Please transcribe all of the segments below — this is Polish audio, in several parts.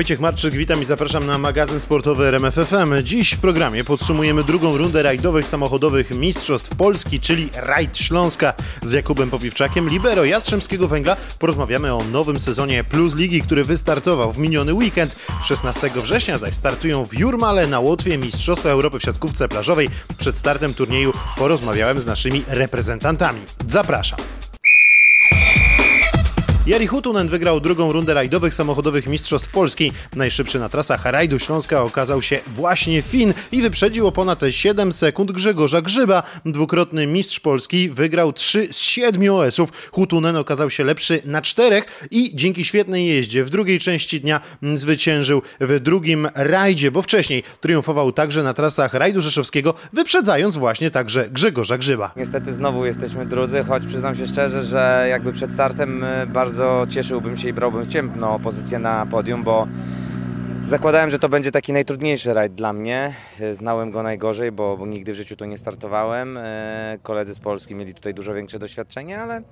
Wojciech Marczyk, witam i zapraszam na magazyn sportowy RMFFM. Dziś w programie podsumujemy drugą rundę rajdowych samochodowych Mistrzostw Polski, czyli Rajd Śląska z Jakubem Popiwczakiem, libero Jastrzębskiego Węgla. Porozmawiamy o nowym sezonie Plus Ligi, który wystartował w miniony weekend. 16 września zaś startują w Jurmale na Łotwie Mistrzostwa Europy w siatkówce plażowej. Przed startem turnieju porozmawiałem z naszymi reprezentantami. Zapraszam. Jari Hutunen wygrał drugą rundę rajdowych samochodowych Mistrzostw Polski. Najszybszy na trasach rajdu Śląska okazał się właśnie Fin i wyprzedził o ponad 7 sekund Grzegorza Grzyba. Dwukrotny mistrz Polski wygrał 3 z 7 OS-ów. Hutunen okazał się lepszy na czterech i dzięki świetnej jeździe w drugiej części dnia zwyciężył w drugim rajdzie, bo wcześniej triumfował także na trasach rajdu rzeszowskiego, wyprzedzając właśnie także Grzegorza Grzyba. Niestety znowu jesteśmy drudzy, choć przyznam się szczerze, że jakby przed startem y, bardzo bardzo cieszyłbym się i brałbym ciemną pozycję na podium, bo zakładałem, że to będzie taki najtrudniejszy rajd dla mnie. Znałem go najgorzej, bo, bo nigdy w życiu tu nie startowałem. E, koledzy z Polski mieli tutaj dużo większe doświadczenie, ale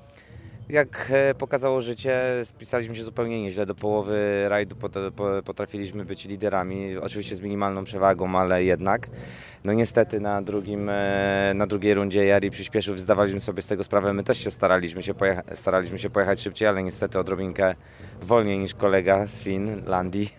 jak e, pokazało życie, spisaliśmy się zupełnie nieźle. Do połowy rajdu potrafiliśmy być liderami, oczywiście z minimalną przewagą, ale jednak. No niestety na, drugim, e, na drugiej rundzie Jari przyspieszył, zdawaliśmy sobie z tego sprawę. My też się staraliśmy się, pojecha staraliśmy się pojechać szybciej, ale niestety odrobinkę wolniej niż kolega z Finlandii.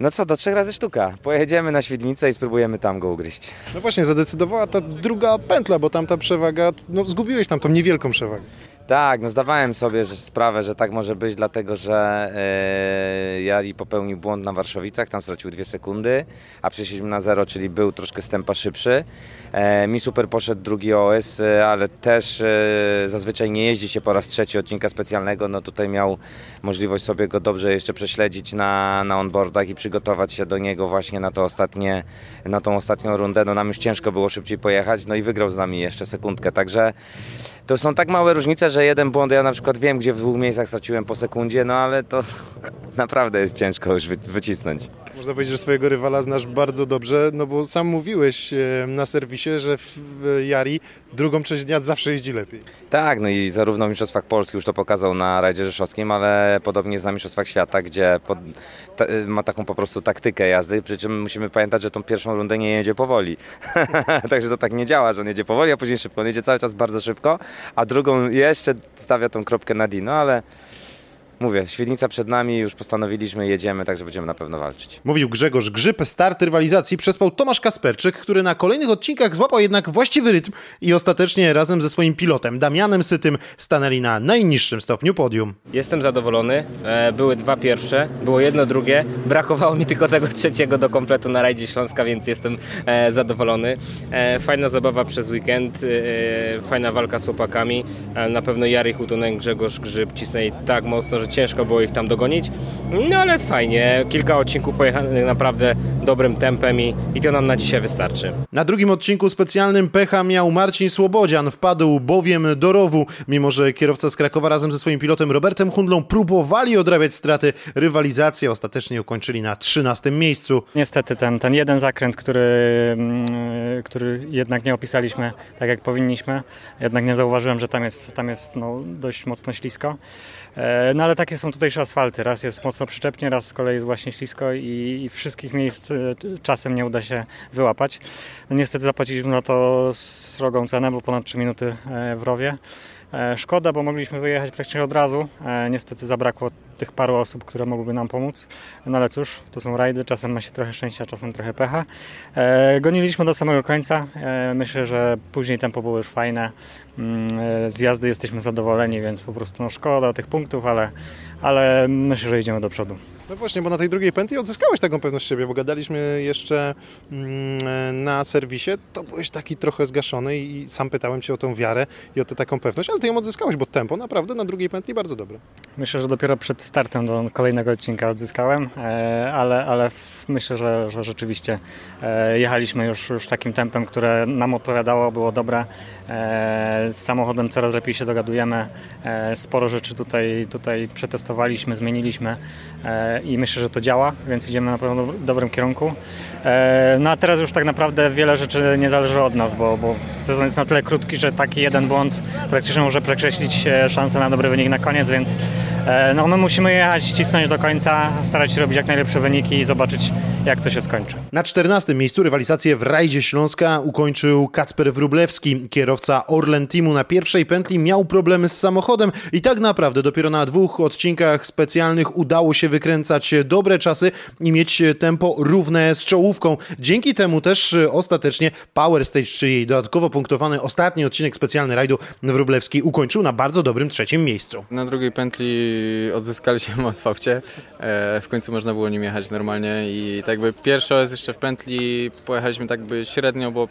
No co, do trzech razy sztuka. Pojedziemy na Świdnicę i spróbujemy tam go ugryźć. No właśnie, zadecydowała ta druga pętla, bo tam ta przewaga, no zgubiłeś tam tą niewielką przewagę. Tak, no zdawałem sobie że sprawę, że tak może być, dlatego że e, Jari popełnił błąd na Warszawicach, tam stracił dwie sekundy, a przeszliśmy na zero, czyli był troszkę stępa szybszy. E, mi super poszedł drugi OS, e, ale też e, zazwyczaj nie jeździ się po raz trzeci odcinka specjalnego, no tutaj miał możliwość sobie go dobrze jeszcze prześledzić na, na onboardach i przygotować się do niego właśnie na to ostatnie, na tą ostatnią rundę. No nam już ciężko było szybciej pojechać, no i wygrał z nami jeszcze sekundkę, także to są tak małe różnice, że jeden błąd, ja na przykład wiem, gdzie w dwóch miejscach straciłem po sekundzie, no ale to naprawdę jest ciężko już wycisnąć. Można powiedzieć, że swojego rywala znasz bardzo dobrze, no bo sam mówiłeś na serwisie, że w Jari drugą część dnia zawsze jeździ lepiej. Tak, no i zarówno w Mistrzostwach Polski już to pokazał na rajdzie rzeszowskim, ale podobnie jest na Mistrzostwach Świata, gdzie pod, ta, ma taką po prostu taktykę jazdy, przy czym musimy pamiętać, że tą pierwszą rundę nie jedzie powoli. Także to tak nie działa, że on jedzie powoli, a później szybko. On jedzie cały czas bardzo szybko, a drugą jeszcze stawia tą kropkę na D, no ale mówię, Świdnica przed nami, już postanowiliśmy, jedziemy, także będziemy na pewno walczyć. Mówił Grzegorz Grzyb, start rywalizacji przespał Tomasz Kasperczyk, który na kolejnych odcinkach złapał jednak właściwy rytm i ostatecznie razem ze swoim pilotem Damianem Sytym stanęli na najniższym stopniu podium. Jestem zadowolony, e, były dwa pierwsze, było jedno drugie, brakowało mi tylko tego trzeciego do kompletu na rajdzie Śląska, więc jestem e, zadowolony. E, fajna zabawa przez weekend, fajna walka z chłopakami, na pewno Jary Hutunek, Grzegorz Grzyb cisnęli tak mocno, że ciężko było ich tam dogonić. No ale fajnie, kilka odcinków pojechanych naprawdę dobrym tempem i, i to nam na dzisiaj wystarczy. Na drugim odcinku specjalnym pecha miał Marcin Słobodzian, wpadł bowiem do rowu. Mimo, że kierowca z Krakowa razem ze swoim pilotem Robertem Hundlą próbowali odrabiać straty, rywalizację ostatecznie ukończyli na 13 miejscu. Niestety ten, ten jeden zakręt, który, mm, który jednak nie opisaliśmy tak jak powinniśmy, jednak nie zauważyłem, że tam jest, tam jest no, dość mocno ślisko. E, no ale takie są tutejsze asfalty. Raz jest mocno przyczepnie, raz z kolei jest właśnie ślisko i, i wszystkich miejsc e, czasem nie uda się wyłapać. No, niestety zapłaciliśmy za to srogą cenę, bo ponad 3 minuty e, w rowie. Szkoda, bo mogliśmy wyjechać praktycznie od razu. Niestety zabrakło tych paru osób, które mogłyby nam pomóc. No ale cóż, to są rajdy, czasem ma się trochę szczęścia, czasem trochę pecha. goniliśmy do samego końca. myślę, że później tempo było już fajne. Mm, z jazdy jesteśmy zadowoleni, więc po prostu no, szkoda tych punktów, ale, ale myślę, że idziemy do przodu. No właśnie, bo na tej drugiej pętli odzyskałeś taką pewność siebie, bo gadaliśmy jeszcze mm, na serwisie, to byłeś taki trochę zgaszony i sam pytałem Cię o tą wiarę i o tę taką pewność, ale Ty ją odzyskałeś, bo tempo naprawdę na drugiej pętli bardzo dobre. Myślę, że dopiero przed startem do kolejnego odcinka odzyskałem, e, ale, ale myślę, że, że rzeczywiście e, jechaliśmy już, już takim tempem, które nam odpowiadało, było dobre. E, z samochodem coraz lepiej się dogadujemy. Sporo rzeczy tutaj, tutaj przetestowaliśmy, zmieniliśmy i myślę, że to działa, więc idziemy na pewno w dobrym kierunku. No a teraz już tak naprawdę wiele rzeczy nie zależy od nas, bo, bo sezon jest na tyle krótki, że taki jeden błąd praktycznie może przekreślić szansę na dobry wynik na koniec, więc no my musimy jechać, cisnąć do końca, starać się robić jak najlepsze wyniki i zobaczyć jak to się skończy. Na 14 miejscu rywalizację w rajdzie Śląska ukończył Kacper Wrublewski. Kierowca Orlen Teamu na pierwszej pętli miał problemy z samochodem i tak naprawdę dopiero na dwóch odcinkach specjalnych udało się wykręcać dobre czasy i mieć tempo równe z czołówką. Dzięki temu też ostatecznie Power Stage, czyli dodatkowo punktowany ostatni odcinek specjalny rajdu Wrublewski ukończył na bardzo dobrym trzecim miejscu. Na drugiej pętli odzyskaliśmy od faucie. E, w końcu można było nim jechać normalnie i tak jakby pierwszy jest jeszcze w pętli pojechaliśmy tak by średnio, bo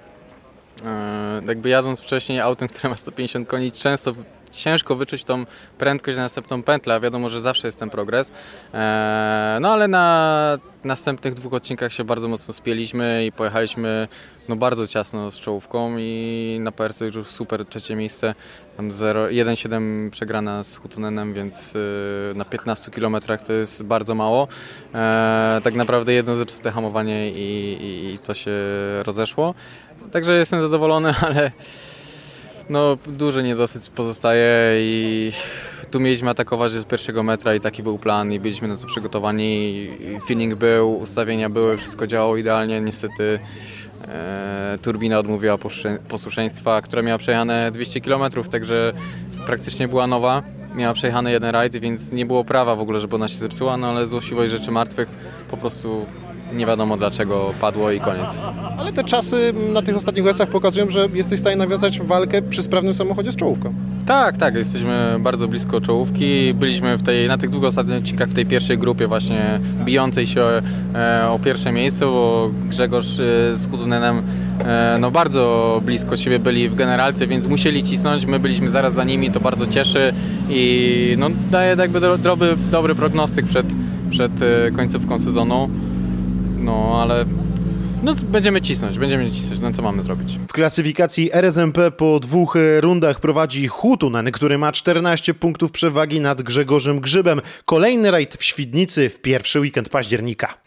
e, jakby jadąc wcześniej autem, które ma 150 koni, często ciężko wyczuć tą prędkość na następną pętlę, wiadomo, że zawsze jest ten progres. E, no ale na następnych dwóch odcinkach się bardzo mocno spieliśmy i pojechaliśmy no, bardzo ciasno z czołówką i na PRC już super trzecie miejsce, tam 1,7 przegrana z Hutunenem, więc y, na 15 km to jest bardzo mało. E, tak naprawdę jedno zepsute hamowanie i, i, i to się rozeszło. Także jestem zadowolony, ale no, duży niedosyt pozostaje i tu mieliśmy atakować z pierwszego metra i taki był plan i byliśmy na to przygotowani. Feeling był, ustawienia były, wszystko działało idealnie. Niestety e, turbina odmówiła posłuszeństwa, która miała przejechane 200 km, także praktycznie była nowa. Miała przejechany jeden rajd, więc nie było prawa w ogóle, żeby ona się zepsuła, no ale złośliwość rzeczy martwych po prostu nie wiadomo dlaczego padło i koniec. Ale te czasy na tych ostatnich US-ach pokazują, że jesteś w stanie nawiązać walkę przy sprawnym samochodzie z czołówką. Tak, tak, jesteśmy bardzo blisko czołówki. Byliśmy w tej, na tych dwóch ostatnich odcinkach w tej pierwszej grupie właśnie bijącej się e, o pierwsze miejsce, bo Grzegorz e, z Kudunenem e, no bardzo blisko siebie byli w generalce, więc musieli cisnąć. My byliśmy zaraz za nimi, to bardzo cieszy i no, daje jakby dobry, dobry prognostyk przed, przed końcówką sezonu. No ale no będziemy cisnąć, będziemy cisnąć, no co mamy zrobić? W klasyfikacji RSMP po dwóch e, rundach prowadzi Hutunen, który ma 14 punktów przewagi nad Grzegorzem Grzybem. Kolejny rajd w Świdnicy w pierwszy weekend października.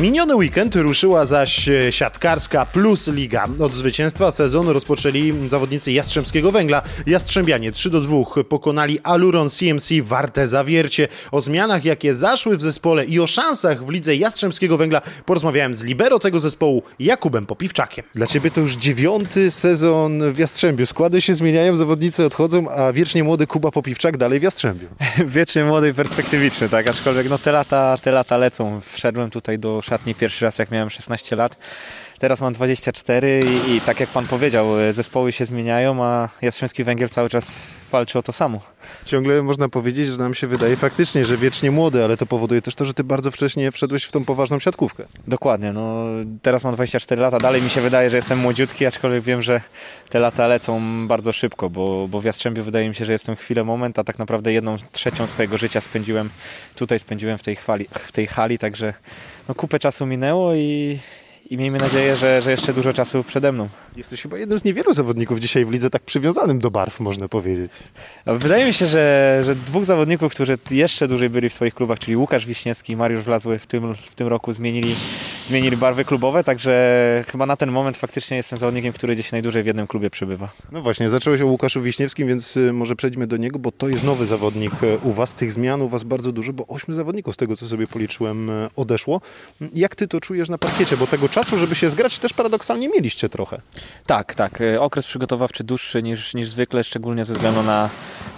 Miniony weekend ruszyła zaś e, siatkarska plus liga. Od zwycięstwa sezonu rozpoczęli zawodnicy Jastrzębskiego Węgla. Jastrzębianie 3 do 2 pokonali Aluron CMC Warte Zawiercie. O zmianach jakie zaszły w zespole i o szansach w lidze Jastrzębskiego Węgla porozmawiałem z libero tego zespołu Jakubem Popiwczakiem. Dla ciebie to już dziewiąty sezon w Jastrzębiu. Składy się zmieniają, zawodnicy odchodzą, a wiecznie młody Kuba Popiwczak dalej w Jastrzębiu. wiecznie młody i perspektywiczny, tak? Aczkolwiek no te lata, te lata lecą. Wszedłem tutaj do szatni pierwszy raz jak miałem 16 lat. Teraz mam 24 i, i tak jak pan powiedział, e, zespoły się zmieniają, a Jastrzębski Węgiel cały czas walczy o to samo. Ciągle można powiedzieć, że nam się wydaje faktycznie, że wiecznie młody, ale to powoduje też to, że ty bardzo wcześnie wszedłeś w tą poważną siatkówkę. Dokładnie, no teraz mam 24 lata, dalej mi się wydaje, że jestem młodziutki, aczkolwiek wiem, że te lata lecą bardzo szybko, bo, bo w Jastrzębiu wydaje mi się, że jestem chwilę moment, a tak naprawdę jedną trzecią swojego życia spędziłem tutaj, spędziłem w tej, chwali, w tej hali, także no, kupę czasu minęło i, i miejmy nadzieję, że, że jeszcze dużo czasu przede mną. Jesteś chyba jednym z niewielu zawodników dzisiaj w lidze tak przywiązanym do barw, można powiedzieć. Wydaje mi się, że, że dwóch zawodników, którzy jeszcze dłużej byli w swoich klubach, czyli Łukasz Wiśniewski i Mariusz Wlazły w tym, w tym roku zmienili, zmienili barwy klubowe, także chyba na ten moment faktycznie jestem zawodnikiem, który gdzieś najdłużej w jednym klubie przebywa. No właśnie, zacząłeś o Łukaszu Wiśniewskim, więc y, może przejdźmy do niego, bo to jest nowy zawodnik y, u Was. Tych zmian u Was bardzo dużo, bo ośmiu zawodników z tego, co sobie policzyłem, y, odeszło. Jak Ty to czujesz na parkiecie? Bo tego czasu, żeby się zgrać, też paradoksalnie mieliście trochę. Tak, tak. Okres przygotowawczy dłuższy niż, niż zwykle, szczególnie ze względu na,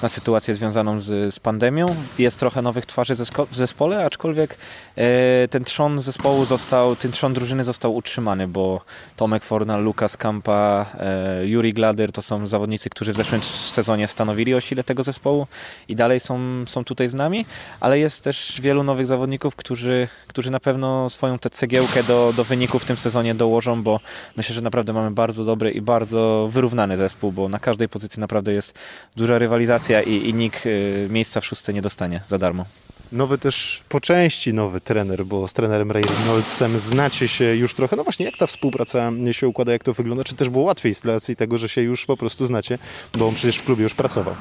na sytuację związaną z, z pandemią. Jest trochę nowych twarzy w zespole, aczkolwiek e, ten trzon zespołu został, ten trzon drużyny został utrzymany, bo Tomek Fornal, Lukas Kampa, e, Juri Glader to są zawodnicy, którzy w zeszłym sezonie stanowili o sile tego zespołu i dalej są, są tutaj z nami, ale jest też wielu nowych zawodników, którzy, którzy na pewno swoją tę cegiełkę do, do wyników tym sezonie dołożą, bo myślę, że naprawdę mamy bardzo dobry i bardzo wyrównany zespół, bo na każdej pozycji naprawdę jest duża rywalizacja i, i nikt y, miejsca w szóstce nie dostanie za darmo. Nowy też po części nowy trener, bo z trenerem Ray Reynoldsem znacie się już trochę. No właśnie, jak ta współpraca się układa, jak to wygląda? Czy też było łatwiej z racji tego, że się już po prostu znacie, bo on przecież w klubie już pracował?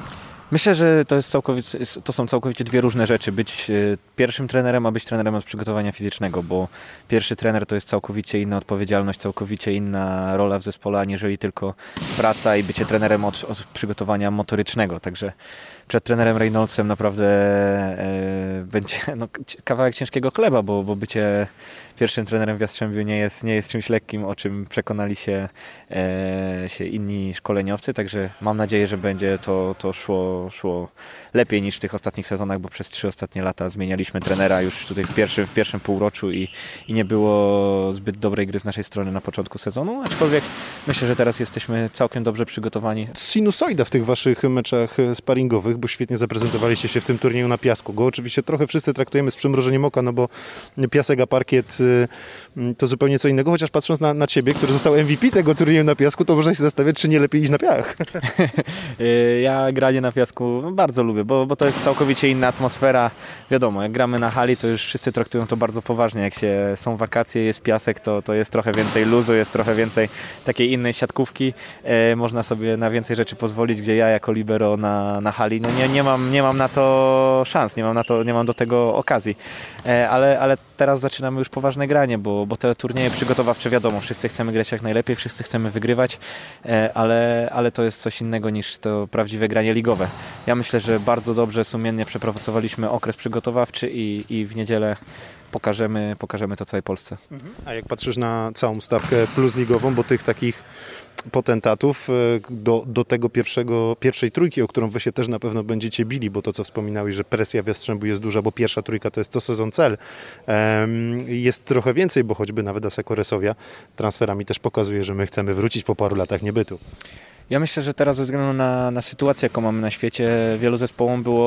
Myślę, że to, jest to są całkowicie dwie różne rzeczy. Być e, pierwszym trenerem, a być trenerem od przygotowania fizycznego, bo pierwszy trener to jest całkowicie inna odpowiedzialność, całkowicie inna rola w zespole, aniżeli tylko praca i bycie trenerem od, od przygotowania motorycznego. Także przed trenerem Reynoldsem naprawdę e, będzie no, kawałek ciężkiego chleba, bo, bo bycie pierwszym trenerem w Jastrzębiu nie jest, nie jest czymś lekkim, o czym przekonali się, e, się inni szkoleniowcy, także mam nadzieję, że będzie to, to szło, szło lepiej niż w tych ostatnich sezonach, bo przez trzy ostatnie lata zmienialiśmy trenera już tutaj w pierwszym, w pierwszym półroczu i, i nie było zbyt dobrej gry z naszej strony na początku sezonu, aczkolwiek myślę, że teraz jesteśmy całkiem dobrze przygotowani. Sinusoida w tych waszych meczach sparingowych, bo świetnie zaprezentowaliście się w tym turnieju na piasku. Go oczywiście trochę wszyscy traktujemy z przymrożeniem oka, no bo piasek a parkiet y, to zupełnie co innego, chociaż patrząc na, na ciebie, który został MVP tego turnieju na piasku, to można się zastanawiać, czy nie lepiej iść na piach. Ja granie na piasku bardzo lubię, bo, bo to jest całkowicie inna atmosfera. Wiadomo, jak gramy na hali, to już wszyscy traktują to bardzo poważnie. Jak się są wakacje, jest piasek, to, to jest trochę więcej luzu, jest trochę więcej takiej innej siatkówki. E, można sobie na więcej rzeczy pozwolić, gdzie ja jako libero na, na hali, no nie, nie, mam, nie mam na to szans, nie mam, na to, nie mam do tego okazji. E, ale, ale teraz zaczynamy już poważne granie, bo, bo te turnieje przygotowawcze, wiadomo, wszyscy chcemy grać jak najlepiej, wszyscy chcemy wygrywać, e, ale, ale to jest coś innego niż to prawdziwe granie ligowe. Ja myślę, że bardzo dobrze, sumiennie przepracowaliśmy okres przygotowawczy i, i w niedzielę pokażemy, pokażemy to całej Polsce. A jak patrzysz na całą stawkę plus ligową, bo tych takich potentatów e, do, do tego pierwszego, pierwszej trójki, o którą wy się też na pewno będziecie bili, bo to co wspominałeś, że presja w Jastrzębu jest duża, bo pierwsza trójka to jest co sezon cel. Jest trochę więcej, bo choćby nawet Aseko Resowia transferami też pokazuje, że my chcemy wrócić po paru latach niebytu. Ja myślę, że teraz ze względu na, na sytuację, jaką mamy na świecie, wielu zespołom było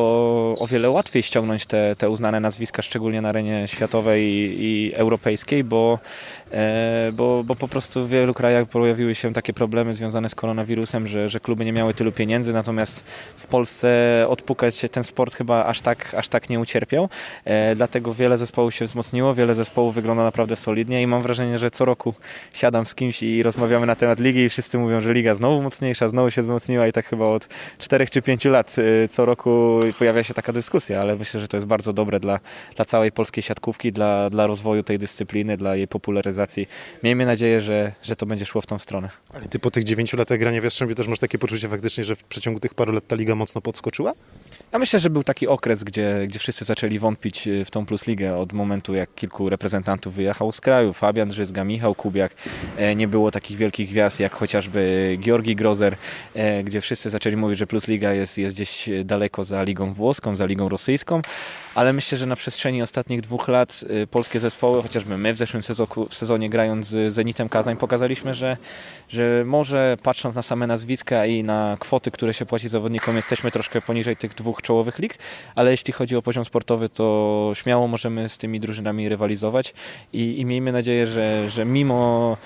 o wiele łatwiej ściągnąć te, te uznane nazwiska, szczególnie na arenie światowej i, i europejskiej, bo, bo, bo po prostu w wielu krajach pojawiły się takie problemy związane z koronawirusem, że, że kluby nie miały tylu pieniędzy, natomiast w Polsce odpukać ten sport chyba aż tak, aż tak nie ucierpiał. E, dlatego wiele zespołów się wzmocniło, wiele zespołów wygląda naprawdę solidnie i mam wrażenie, że co roku siadam z kimś i rozmawiamy na temat ligi i wszyscy mówią, że liga znowu mocniej mocniejsza, znowu się wzmocniła i tak chyba od 4 czy 5 lat y, co roku pojawia się taka dyskusja, ale myślę, że to jest bardzo dobre dla, dla całej polskiej siatkówki, dla, dla rozwoju tej dyscypliny, dla jej popularyzacji. Miejmy nadzieję, że, że to będzie szło w tą stronę. Ale ty po tych 9 latach grania w Jastrzębiu też masz takie poczucie faktycznie, że w przeciągu tych paru lat ta liga mocno podskoczyła? Ja myślę, że był taki okres, gdzie, gdzie wszyscy zaczęli wątpić y, w tą Plus Ligę od momentu, jak kilku reprezentantów wyjechało z kraju. Fabian Drzyzga, Michał Kubiak. E, nie było takich wielkich gwiazd jak chociażby Georgi Grozer, e, gdzie wszyscy zaczęli mówić, że Plus Liga jest, jest gdzieś daleko za ligą włoską, za ligą rosyjską. Ale myślę, że na przestrzeni ostatnich dwóch lat polskie zespoły, chociażby my w zeszłym sezonie grając z Zenitem Kazań, pokazaliśmy, że, że może patrząc na same nazwiska i na kwoty, które się płaci zawodnikom, jesteśmy troszkę poniżej tych dwóch czołowych lig, ale jeśli chodzi o poziom sportowy, to śmiało możemy z tymi drużynami rywalizować i, i miejmy nadzieję, że, że mimo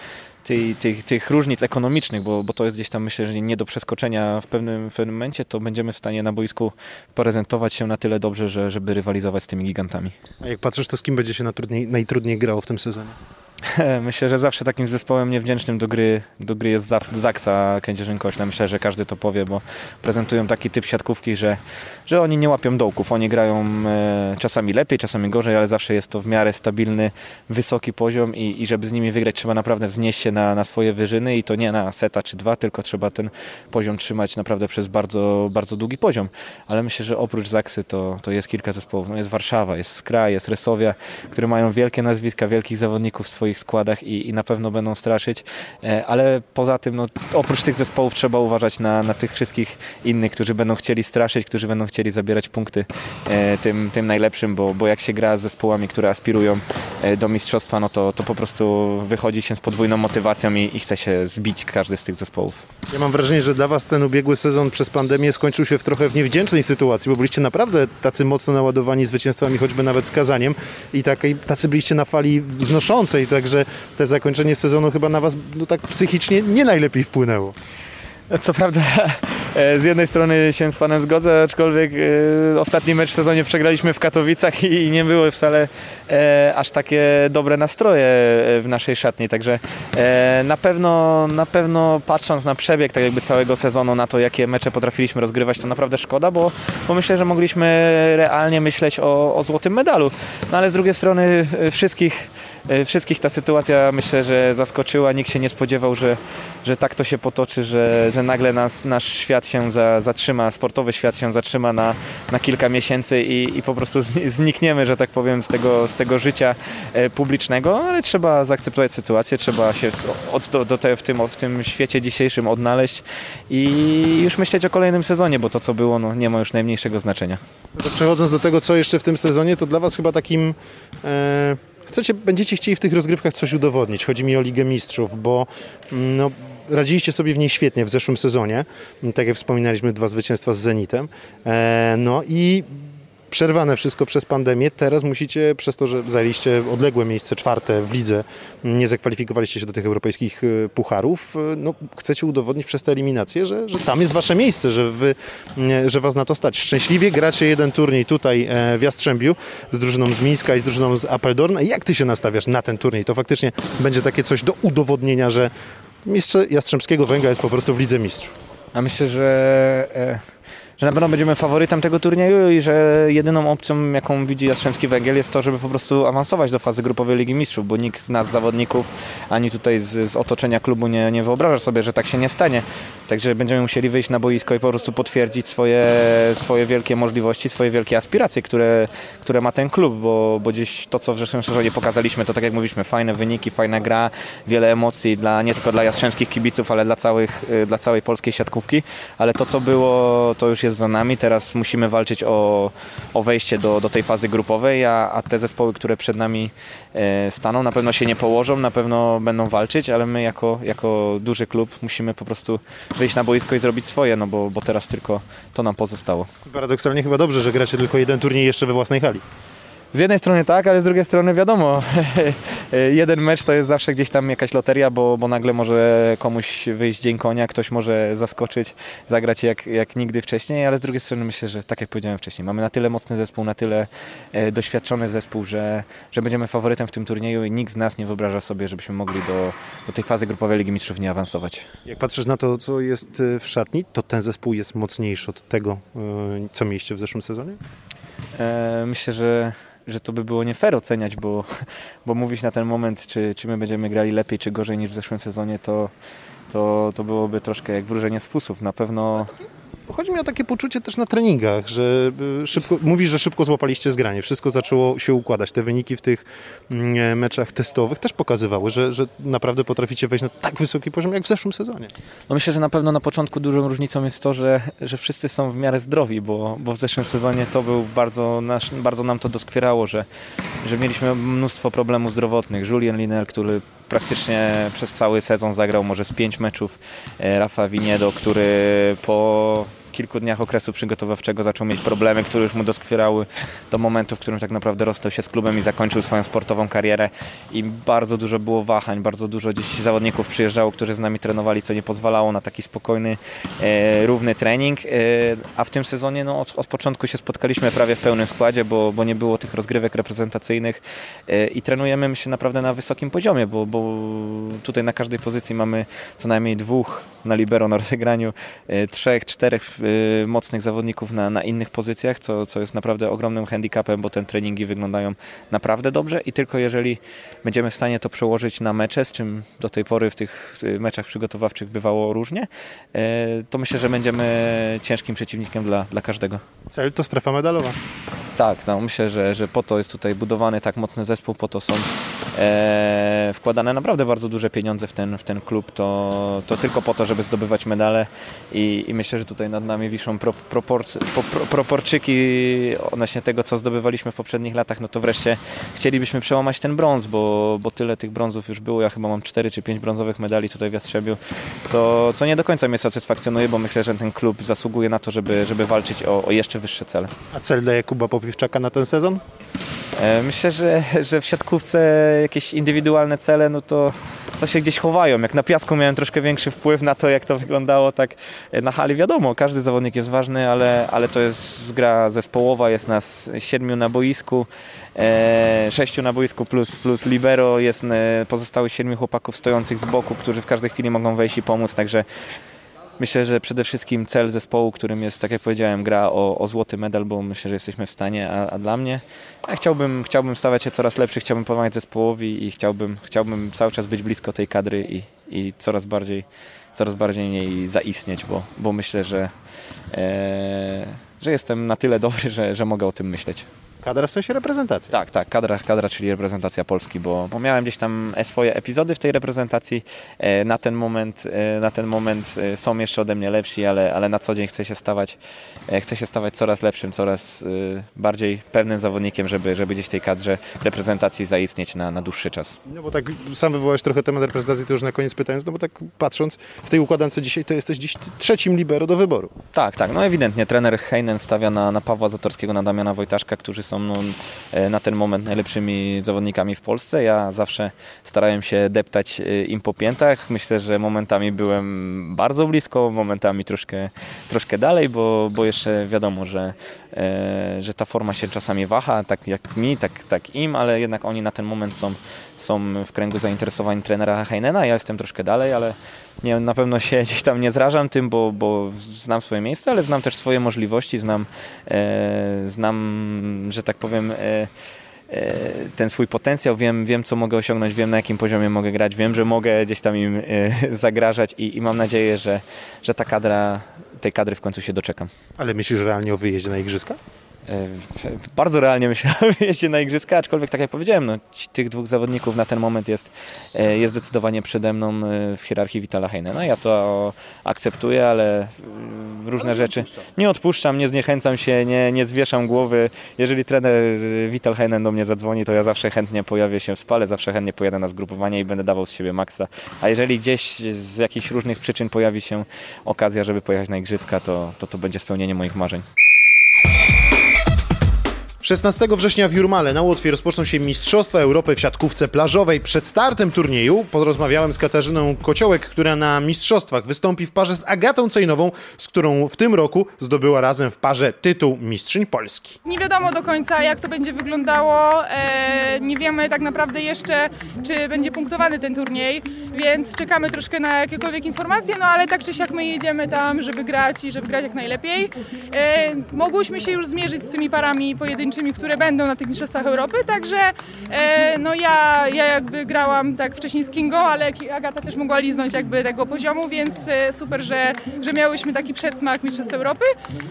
tych, tych, tych różnic ekonomicznych, bo, bo to jest gdzieś tam myślę, że nie do przeskoczenia w pewnym, w pewnym momencie, to będziemy w stanie na boisku prezentować się na tyle dobrze, że, żeby rywalizować z tymi gigantami. A jak patrzysz, to z kim będzie się najtrudniej grało w tym sezonie? Myślę, że zawsze takim zespołem niewdzięcznym do gry, do gry jest Zaksa Kędzierzyn-Koźle. Myślę, że każdy to powie, bo prezentują taki typ siatkówki, że, że oni nie łapią dołków. Oni grają e, czasami lepiej, czasami gorzej, ale zawsze jest to w miarę stabilny, wysoki poziom i, i żeby z nimi wygrać trzeba naprawdę wznieść się na, na swoje wyżyny i to nie na seta czy dwa, tylko trzeba ten poziom trzymać naprawdę przez bardzo, bardzo długi poziom. Ale myślę, że oprócz Zaksy to, to jest kilka zespołów. No jest Warszawa, jest Skra, jest Resowia, które mają wielkie nazwiska, wielkich zawodników swoich swoich składach i, i na pewno będą straszyć, e, ale poza tym no, oprócz tych zespołów trzeba uważać na, na tych wszystkich innych, którzy będą chcieli straszyć, którzy będą chcieli zabierać punkty e, tym, tym najlepszym, bo, bo jak się gra z zespołami, które aspirują e, do mistrzostwa, no to, to po prostu wychodzi się z podwójną motywacją i, i chce się zbić każdy z tych zespołów. Ja mam wrażenie, że dla Was ten ubiegły sezon przez pandemię skończył się w trochę w niewdzięcznej sytuacji, bo byliście naprawdę tacy mocno naładowani zwycięstwami, choćby nawet z Kazaniem i takiej, tacy byliście na fali wznoszącej, także te zakończenie sezonu chyba na Was no, tak psychicznie nie najlepiej wpłynęło. Co prawda e, z jednej strony się z panem zgodzę, aczkolwiek e, ostatni mecz w sezonie przegraliśmy w Katowicach i nie były wcale e, aż takie dobre nastroje w naszej szatni, także na pewno, na pewno patrząc na przebieg tak jakby całego sezonu, na to jakie mecze potrafiliśmy rozgrywać, to naprawdę szkoda, bo, bo myślę, że mogliśmy realnie myśleć o, o złotym medalu. No ale z drugiej strony wszystkich E, wszystkich ta sytuacja myślę, że zaskoczyła. Nikt się nie spodziewał, że, że tak to się potoczy, że, że nagle nas, nasz świat się za, zatrzyma, sportowy świat się zatrzyma na, na kilka miesięcy i, i po prostu znikniemy, że tak powiem, z tego, z tego życia e, publicznego, ale trzeba zaakceptować sytuację, trzeba się od, do, do te, w, tym, w tym świecie dzisiejszym odnaleźć i już myśleć o kolejnym sezonie, bo to co było no, nie ma już najmniejszego znaczenia. No przechodząc do tego, co jeszcze w tym sezonie, to dla Was chyba takim... E chcecie, będziecie chcieli w tych rozgrywkach coś udowodnić. Chodzi mi o Ligę Mistrzów, bo mm, no, radziliście sobie w niej świetnie w zeszłym sezonie. Tak jak wspominaliśmy, dwa zwycięstwa z Zenitem. E, no i przerwane wszystko przez pandemię. Teraz musicie, przez to, że zajęliście odległe miejsce czwarte w lidze, nie zakwalifikowaliście się do tych europejskich y, pucharów, y, no, chcecie udowodnić przez te eliminacje, że, że tam jest wasze miejsce, że, wy, że was na to stać. Szczęśliwie gracie jeden turniej tutaj e, w Jastrzębiu z drużyną z Mińska i z drużyną z Apeldoorn. Jak ty się nastawiasz na ten turniej? To faktycznie będzie takie coś do udowodnienia, że mistrz Jastrzębskiego Węgla jest po prostu w Lidze Mistrzów. A myślę, że e, że na pewno będziemy faworytem tego turnieju i że jedyną opcją, jaką widzi Jastrzębski Węgiel jest to, żeby po prostu awansować do fazy grupowej Ligi Mistrzów, bo nikt z nas zawodników, ani tutaj z, z otoczenia klubu nie, nie wyobraża sobie, że tak się nie stanie. Także będziemy musieli wyjść na boisko i po prostu potwierdzić swoje, swoje wielkie możliwości, swoje wielkie aspiracje, które, które ma ten klub, bo, bo gdzieś to, co w zeszłym sezonie pokazaliśmy, to tak jak mówiliśmy, fajne wyniki, fajna gra, wiele emocji dla, nie tylko dla jastrzębskich kibiców, ale dla, całych, dla całej polskiej siatkówki, ale to, co było, to już jest za nami. Teraz musimy walczyć o, o wejście do, do tej fazy grupowej, a, a te zespoły, które przed nami e, staną, na pewno się nie położą, na pewno będą walczyć, ale my jako, jako duży klub musimy po prostu wyjść na boisko i zrobić swoje, no bo, bo teraz tylko to nam pozostało. Paradoksalnie chyba dobrze, że gracie tylko jeden turniej jeszcze we własnej hali. Z jednej strony tak, ale z drugiej strony wiadomo, jeden mecz to jest zawsze gdzieś tam jakaś loteria, bo, bo nagle może komuś wyjść dzień konia, ktoś może zaskoczyć, zagrać jak, jak nigdy wcześniej, ale z drugiej strony myślę, że tak jak powiedziałem wcześniej, mamy na tyle mocny zespół, na tyle e, doświadczony zespół, że, że będziemy faworytem w tym turnieju i nikt z nas nie wyobraża sobie, żebyśmy mogli do, do tej fazy grupowej Ligi Mistrzów nie awansować. Jak patrzysz na to, co jest e, w szatni, to ten zespół jest mocniejszy od tego, e, co mieliście w zeszłym sezonie? E, myślę, że że to by było nie fair oceniać, bo, bo mówić na ten moment, czy, czy my będziemy grali lepiej, czy gorzej niż w zeszłym sezonie, to, to, to byłoby troszkę jak wróżenie z fusów. Na pewno Chodzi mi o takie poczucie też na treningach, że y, szybko, mówisz, że szybko złapaliście zgranie, wszystko zaczęło się układać. Te wyniki w tych mm, meczach testowych też pokazywały, że, że naprawdę potraficie wejść na tak wysoki poziom jak w zeszłym sezonie. No myślę, że na pewno na początku dużą różnicą jest to, że, że wszyscy są w miarę zdrowi, bo, bo w zeszłym sezonie to był bardzo, nasz, bardzo nam to doskwierało, że, że mieliśmy mnóstwo problemów zdrowotnych. Julian Linel, który praktycznie przez cały sezon zagrał może z pięć meczów. E, Rafa Winiedo, który po kilku dniach okresu przygotowawczego zaczął mieć problemy, które już mu doskwierały do momentu, w którym tak naprawdę rozstał się z klubem i zakończył swoją sportową karierę. I bardzo dużo było wahań, bardzo dużo dziś zawodników przyjeżdżało, którzy z nami trenowali, co nie pozwalało na taki spokojny, e, równy trening, e, a w tym sezonie no, od, od, początku się spotkaliśmy prawie w pełnym składzie, bo, bo nie było tych rozgrywek reprezentacyjnych e, i trenujemy myślę naprawdę na wysokim poziomie, bo, bo tutaj na każdej pozycji mamy co najmniej dwóch na libero na rozegraniu, e, trzech, czterech mocnych zawodników na, na innych pozycjach, co, co jest naprawdę ogromnym handicapem, bo te treningi wyglądają naprawdę dobrze i tylko jeżeli będziemy w stanie to przełożyć na mecze, z czym do tej pory w tych meczach przygotowawczych bywało różnie, y, to myślę, że będziemy ciężkim przeciwnikiem dla, dla każdego. Cel to strefa medalowa. Tak, no myślę, że, że po to jest tutaj budowany tak mocny zespół, po to są e, wkładane naprawdę bardzo duże pieniądze w ten, w ten klub, to, to tylko po to, żeby zdobywać medale i, i myślę, że tutaj nad nami wiszą pro, proporcy, pro, proporczyki odnośnie tego, co zdobywaliśmy w poprzednich latach, no to wreszcie chcielibyśmy przełamać ten brąz, bo, bo tyle tych brązów już było, ja chyba mam 4 czy 5 brązowych medali tutaj w Jastrzebiu, co, co nie do końca mnie satysfakcjonuje, bo myślę, że ten klub zasługuje na to, żeby, żeby walczyć o, o jeszcze wyższe cele. A cel daje Kuba Popiwczaka na ten sezon? E, myślę, że, że w siatkówce jakieś indywidualne cele, no to, to się gdzieś chowają. Jak na piasku miałem troszkę większy wpływ na to, jak to wyglądało, tak na hali wiadomo, każdy zawodnik jest ważny, ale, ale to jest gra zespołowa, jest nas siedmiu na boisku, e, sześciu na boisku plus, plus libero, jest e, pozostałych siedmiu chłopaków stojących z boku, którzy w każdej chwili mogą wejść i pomóc, także Myślę, że przede wszystkim cel zespołu, którym jest, tak jak powiedziałem, gra o, o złoty medal, bo myślę, że jesteśmy w stanie, a, a, dla mnie ja chciałbym, chciałbym stawać się coraz lepszy, chciałbym pomagać zespołowi i chciałbym, chciałbym cały czas być blisko tej kadry i, i coraz bardziej coraz bardziej niej zaistnieć, bo, bo myślę, że, e, że jestem na tyle dobry, że, że mogę o tym myśleć. Kadra w sensie reprezentacji. Tak, tak, kadra, kadra czyli reprezentacja Polski, bo, bo miałem gdzieś tam e, swoje epizody w tej reprezentacji. E, na ten moment, e, na ten moment są jeszcze ode mnie lepsi, ale, ale na co dzień chcę się stawać, chcę się stawać coraz lepszym, coraz bardziej pewnym zawodnikiem, żeby, żeby gdzieś w tej kadrze reprezentacji zaistnieć na, na dłuższy czas. No bo tak sam wywołałeś trochę temat reprezentacji, to już na koniec pytając, no bo tak patrząc w tej układance dzisiaj, to jesteś dziś trzecim libero do wyboru. Tak, tak, no ewidentnie trener Heinen stawia na, na Pawła Zatorskiego, na Damiana Wojtaszka, którzy są są no, e, na ten moment najlepszymi zawodnikami w Polsce. Ja zawsze starałem się deptać e, im po piętach. Myślę, że momentami byłem bardzo blisko, momentami troszkę, troszkę dalej, bo, bo jeszcze wiadomo, że, e, że ta forma się czasami waha, tak jak mi, tak, tak im, ale jednak oni na ten moment są, są w kręgu zainteresowań trenera Heinena. Ja jestem troszkę dalej, ale nie, na pewno się gdzieś tam nie zrażam tym, bo, bo znam swoje miejsce, ale znam też swoje możliwości, znam, e, znam że tak powiem, e, e, ten swój potencjał, wiem, wiem co mogę osiągnąć, wiem na jakim poziomie mogę grać, wiem, że mogę gdzieś tam im e, zagrażać i, i mam nadzieję, że, że ta kadra, tej kadry w końcu się doczekam. Ale myślisz realnie o wyjeździe na Igrzyska? E, bardzo realnie myślałem jeździe na igrzyska, aczkolwiek tak jak powiedziałem, no, tych dwóch zawodników na ten moment jest, e, jest zdecydowanie przede mną e, w hierarchii Vitala Heinena. Ja to akceptuję, ale różne ale rzeczy nie odpuszczam, nie zniechęcam się, nie, nie zwieszam głowy. Jeżeli trener Vital Heinen do mnie zadzwoni, to ja zawsze chętnie pojawię się w spale, zawsze chętnie pojadę na zgrupowanie i będę dawał z siebie maksa. A jeżeli gdzieś z jakichś różnych przyczyn pojawi się okazja, żeby pojechać na igrzyska, to to, to będzie spełnienie moich marzeń. 16 września w Jurmale na Łotwie rozpoczną się Mistrzostwa Europy w siatkówce plażowej. Przed startem turnieju porozmawiałem z Katarzyną Kociołek, która na Mistrzostwach wystąpi w parze z Agatą Cejnową, z którą w tym roku zdobyła razem w parze tytuł Mistrzyń Polski. Nie wiadomo do końca jak to będzie wyglądało, e, nie wiemy tak naprawdę jeszcze czy będzie punktowany ten turniej, więc czekamy troszkę na jakiekolwiek informacje, no ale tak czy siak my jedziemy tam, żeby grać i żeby grać jak najlepiej. E, mogłyśmy się już zmierzyć z tymi parami pojedynczymi pojedynczymi, które będą na tych Mistrzostwach Europy, także e, no ja, ja jakby grałam tak wcześniej z Kingą, ale Agata też mogła liznąć jakby tego poziomu, więc e, super, że, że miałyśmy taki przedsmak Mistrzostw Europy,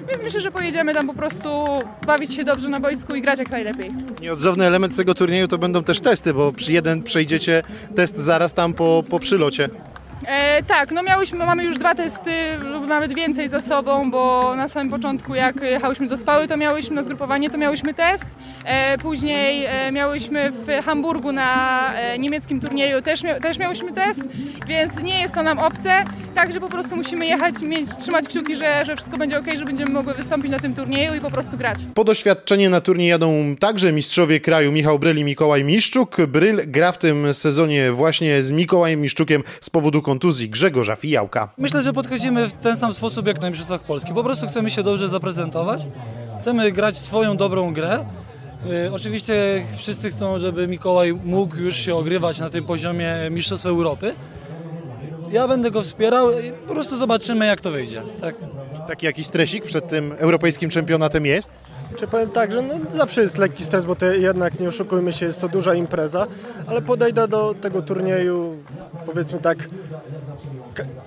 więc myślę, że pojedziemy tam po prostu bawić się dobrze na boisku i grać jak najlepiej. Nieodzowny element tego turnieju to będą też testy, bo jeden przejdziecie test zaraz tam po, po przylocie. E, tak, no miałyśmy, mamy już dwa testy lub nawet więcej za sobą, bo na samym początku jak jechałyśmy do Spały, to miałyśmy na zgrupowanie, to miałyśmy test. E, później e, miałyśmy w Hamburgu na e, niemieckim turnieju też, mia też miałyśmy test, więc nie jest to nam obce, także po prostu musimy jechać, mieć, trzymać kciuki, że, że wszystko będzie ok, że będziemy mogły wystąpić na tym turnieju i po prostu grać. Po doświadczenie na turniej jadą także mistrzowie kraju Michał Bryl i Mikołaj Miszczuk. Bryl gra w tym sezonie właśnie z Mikołajem Miszczukiem z powodu kontuzji Grzegorza Fijałka. Myślę, że podchodzimy w ten sam sposób jak na Mistrzostwach Polski. Po prostu chcemy się dobrze zaprezentować, chcemy grać swoją dobrą grę. Yy, oczywiście wszyscy chcą, żeby Mikołaj mógł już się ogrywać na tym poziomie Mistrzostw Europy. Ja będę go wspierał i po prostu zobaczymy jak to wyjdzie. Tak? Taki jakiś stresik przed tym europejskim czempionatem jest? Czy powiem tak, że no zawsze jest lekki stres, bo to jednak nie oszukujmy się, jest to duża impreza, ale podejdę do tego turnieju, powiedzmy tak,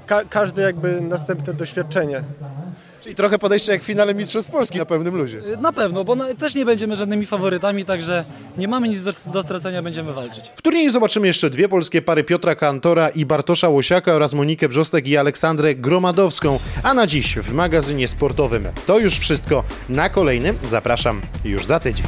ka każde jakby następne doświadczenie. Czyli trochę podejście jak w finale Mistrzostw Polski na pewnym luzie. Na pewno, bo też nie będziemy żadnymi faworytami, także nie mamy nic do, do stracenia, będziemy walczyć. W turnieju zobaczymy jeszcze dwie polskie pary Piotra Kantora i Bartosza Łosiaka oraz Monikę Brzostek i Aleksandrę Gromadowską. A na dziś w magazynie sportowym to już wszystko. Na kolejnym zapraszam już za tydzień.